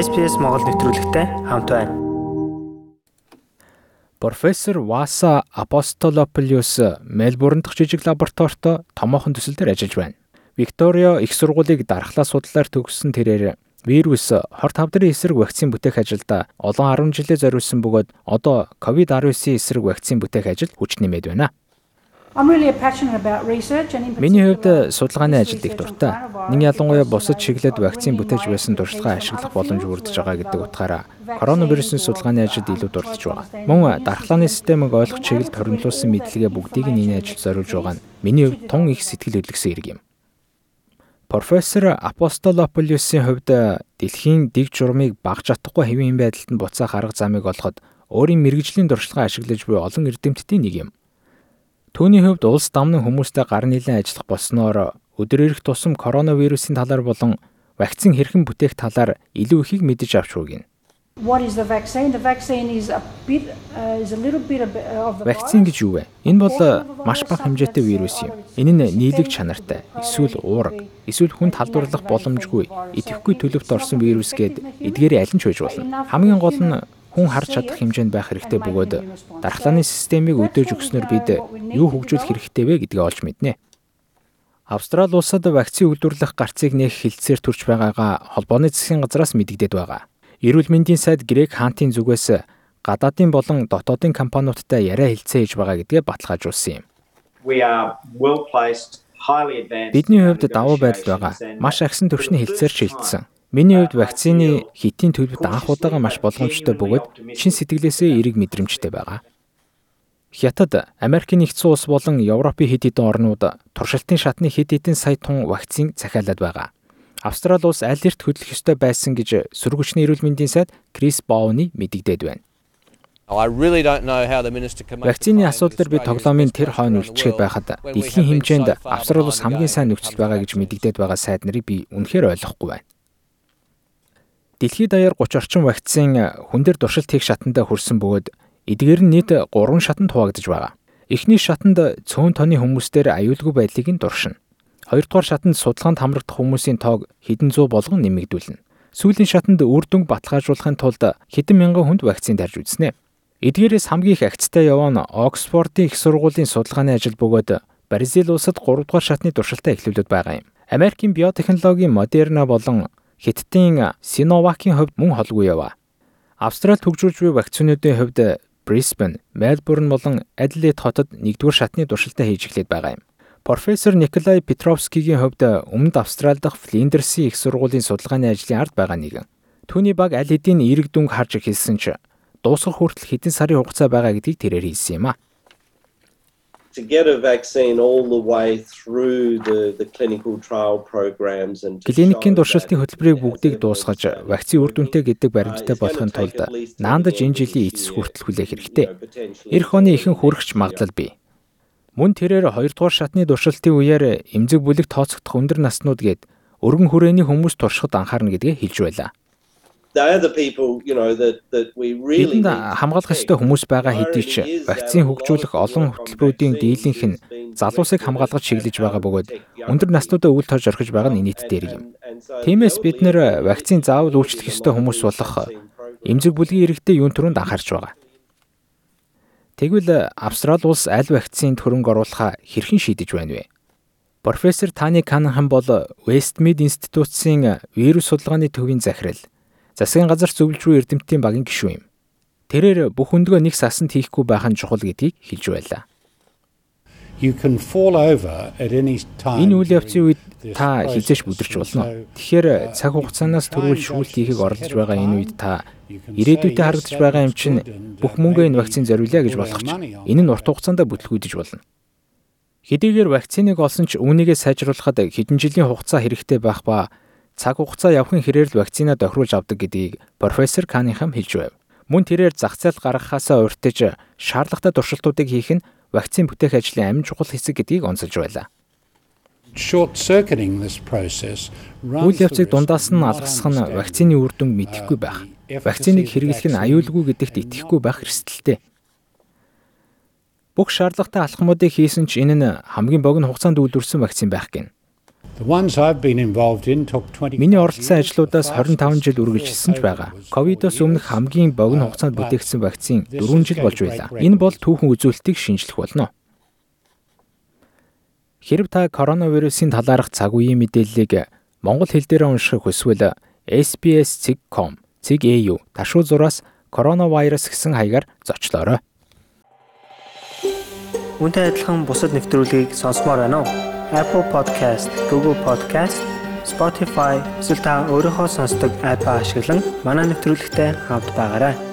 SPS Монгол нэвтрүүлэгтэй хамт байна. Профессор Васа Апостолополиус Мельбурн дахь жижиг лабораторид томоохон төсөл дээр ажиллаж байна. Викторио их сургуулийг дархлаа судлаар төгссөн тэрээр вирус хорт хавдрын эсрэг вакцин бүтээх ажилда олон 10 жилээ зориулсан бөгөөд одоо COVID-19 эсрэг вакцин бүтээх ажил хүч нэмээд байна. Миний хувьд судалгааны ажилд их дуртай. Нэг ялангуяа бусад чиглэлд вакцин бүтээж байсан туршлагаа ашиглах боломж бүрдэж байгаа гэдэг утгаараа коронавирусын судалгааны ажилд илүү дурдж байгаа. Мөн дархлааны системийг ойлгох чиглэлд хоригдлуулсан мэдлэгээ бүгдийг нь энэ ажилд зориулж байгаа нь миний хувьд тун их сэтгэл хөдлөсөн хэрэг юм. Профессор Апостолополиусын хувьд дэлхийн дэг журмыг багж чадахгүй хэвийн байдалд нь буцаах арга замыг олоход өөрийн мэрэгжлийн туршлагаа ашиглаж буй олон эрдэмтдийн нэг юм. Түүний хувьд улс дамны хүмүүстэй гар нийлэн ажиллах болсноор өдөр ирэх тусам коронавирусын талаар болон вакцин хэрхэн бүтээх талаар илүү ихийг мэдэж авч юм. What is the vaccine? The vaccine is a bit uh, is a little bit of the Вакцин гэж юу вэ? Энэ бол маш бага хэмжээтэй вирус юм. Энэ нь нийлэг чанартай, эсвэл уурга, эсвэл хүн талдварлах боломжгүй, идэвхгүй төлөвт орсон вирус гээд эдгээрээ аль нь ч байж болно. Хамгийн гол нь хүн харж чадах хэмжээнд байх хэрэгтэй бөгөөд дархлааны системийг өдөөж өгснөөр бид юу хөгжүүлэх хэрэгтэй вэ гэдгийг олж мэднэ. Австрали улсад вакцины үйлдвэрлэх гарцыг нээх хилцээр төрж байгаагаа холбооны засгийн газраас мэдэгдээд байгаа. Эрүүл мэндийн сайд Грек хаантын зүгээс гадаадын болон дотоодын компаниудтай яриа хэлцээ хийж байгаа гэдгээ баталгаажуулсан юм. Бидний хувьд давуу байдал байгаа. Маш агсан төвчний хэлцээр шилжсэн. Миний хувьд вакцины хитийн төлөвт анх удаага маш болгоомжтой бөгөөд чин сэтгэлээсээ эерэг мэдрэмжтэй байгаа. Хятад, Америк нэгдсэн улс болон Европын хэд хэдэн орнууд туршилтын шатны хэд хэдэн сая тонн вакцин захиалаад байгаа. Австрали улс аль эрт хөдлөх ёстой байсан гэж сөргөчний эрүүл мэндийн сайд Крис Бауны мэдэгдээд байна. Вакцины асуудал дээр би тоглоомын тэр хойно үлчгээд байхад дэлхийн хэмжээнд Австрали улс хамгийн сайн нөхцөл байгаа гэж мэдэгдээд байгаа сайд нарыг би үнэхээр ойлгохгүй байна. Дэлхийд даяар 30 орчим вакцин хүн дээр туршилт хийх шатанда хүрсэн бөгөөд эдгээр нь нийт 3 шатанд хуваагдж байгаа. Эхний шатанд цөөн тооны хүмүүстээр аюулгүй байдлыг нь дуршина. Хоёрдугаар шатанд судалгаанд хамрагдах хүмүүсийн тоог хэдэн зуун болгон нэмэгдүүлнэ. Сүүлийн шатанд үр дүнг баталгаажуулахын тулд хэдэн мянган хүнд вакцин тарж үзнэ. Эдгээрээс хамгийн их агцтай яваа нь Оксфордын их сургуулийн судалгааны ажил бөгөөд Бразил улсад 3 дугаар шатны туршилтаа эхлүүлээд байгаа юм. Америкийн биотехнологийн Moderna болон Хятадын Sinovac-ийн хувьд мөн холгүй яваа. Австралид хөгжүүлж буй вакцинуудын хувьд Brisbane, Melbourne болон Adelaide хотод нэгдүгээр шатны туршилтаа хийж эхлээд байгаа юм. Профессор Николай Петровскигийн хувьд өмнөд Австрали дахь Флиндерсийн их сургуулийн судалгааны ажлын ард байгаа нэгэн. Түүний баг аль хэдийн эерэг дүнг харж эхэлсэн ч дуусах хүртэл хэдэн сарын хугацаа байгаа гэдгийг тэрээр хэлсэн юм а to get a vaccine all the way through the the clinical trial programs and клиникийн туршилтын хөтөлбөрийг бүгдийг дуусгаж вакцины үр дүнтэй гэдэг баримттай болохын тулд наандаж энэ жилийн эцэс хүртэл хүлээх хэрэгтэй. Ирэх оны ихэнх хүрэгч магадлал бий. Мөн тэрээр 2 дугаар шатны туршилтын үеэр эмзэг бүлэг тооцогдох өндөр наснууд гээд өргөн хүрээний хүмүүс туршихад анхаарна гэдгээ хэлж байлаа. Бидэнд хамгаалах ёстой хүмүүс байгаа хэдий ч вакцины хөгжүүлэх олон хөтөлбөрүүдийн дийлэнх нь залуусыг хамгаалгаж чиглэж байгаа бөгөөд өндөр наснуудаа үйл тож орхиж байгаа нь нийт дээр юм. Тиймээс бид нэр вакцины заавал үйлчлэх ёстой хүмүүс болох эмзэг бүлгийн иргэдэд юун төрөнд анхаарч байгаа. Тэгвэл Австрали улс аль вакцинд хөрөнгө оруулахаа хэрхэн шийдэж байна вэ? Профессор Тани Канхан бол Westmead Институтын вирус судалгааны төвийн захирал засгийн газар зөвлөж буй эрдэмтдийн багийн гишүүн юм. Тэрээр бүх өндгөө нэг сасанд хийхгүй байх нь чухал гэдгийг хэлж байлаа. Энэ үйл явцын үед та хизээш бүдэрч болно. Тэгэхээр цаг хугацаанаас төрүүл шүүлт хийхийг оролдож байгаа энэ үед та ирээдүйдээ харагдаж байгаа юм чинь бүх мөнгөө энэ вакцин зориулъя гэж болох ч энэ нь урт хугацаанд бүтлгүүдэж болно. Хэдийгээр вакциныг олсон ч үүнийгээ сайжруулахад хэдэн жилийн хугацаа хэрэгтэй байх ба цаг хугацаа явахын хэрээр л вакцина тохируулж авдаг гэдгийг профессор Канихам хэлж байв. Мөн тэрээр зах зээл гаргахаасаа урьдчилж шаардлагатай туршилтуудыг хийх нь вакцин бүтээх ажлын амин чухал хэсэг гэдгийг онцолж байлаа. Үйл явцыг дундаас нь алгасах нь вакцины үр дүнг мэдэхгүй байх. Вакциныг хэрэглэх нь аюулгүй гэдэгт итгэхгүй байх эрсдэлтэй. Бүх шаардлагатай алхмуудыг хийсэн ч энэ нь хамгийн богино хугацаанд үйлдвэрсэн вакцин байх гин. Миний оролцсон ажлуудаас 25 жил үргэлжилсэн ч байгаа. Ковидос өмнөх хамгийн богино хугацаанд бүтээгдсэн вакцин 4 жил болж байлаа. Энэ бол түүхэн үзүүлэлтийг шинжлэх болно. Хэрв та коронавирусын талаарх цаг үеийн мэдээллийг монгол хэл дээр унших хүсвэл SBS.com цэг.eu ташуу зураас коронавирус гэсэн хаягаар зочлоорой. Үүнтэй адилхан бусад нэвтрүүлгийг сонсомоор байна уу? Apple Podcast, Google Podcast, Spotify эсвэл та өөрийнхөө сонсдог апп ашиглан манай нэвтрүүлэгтэй хавд байгаарай.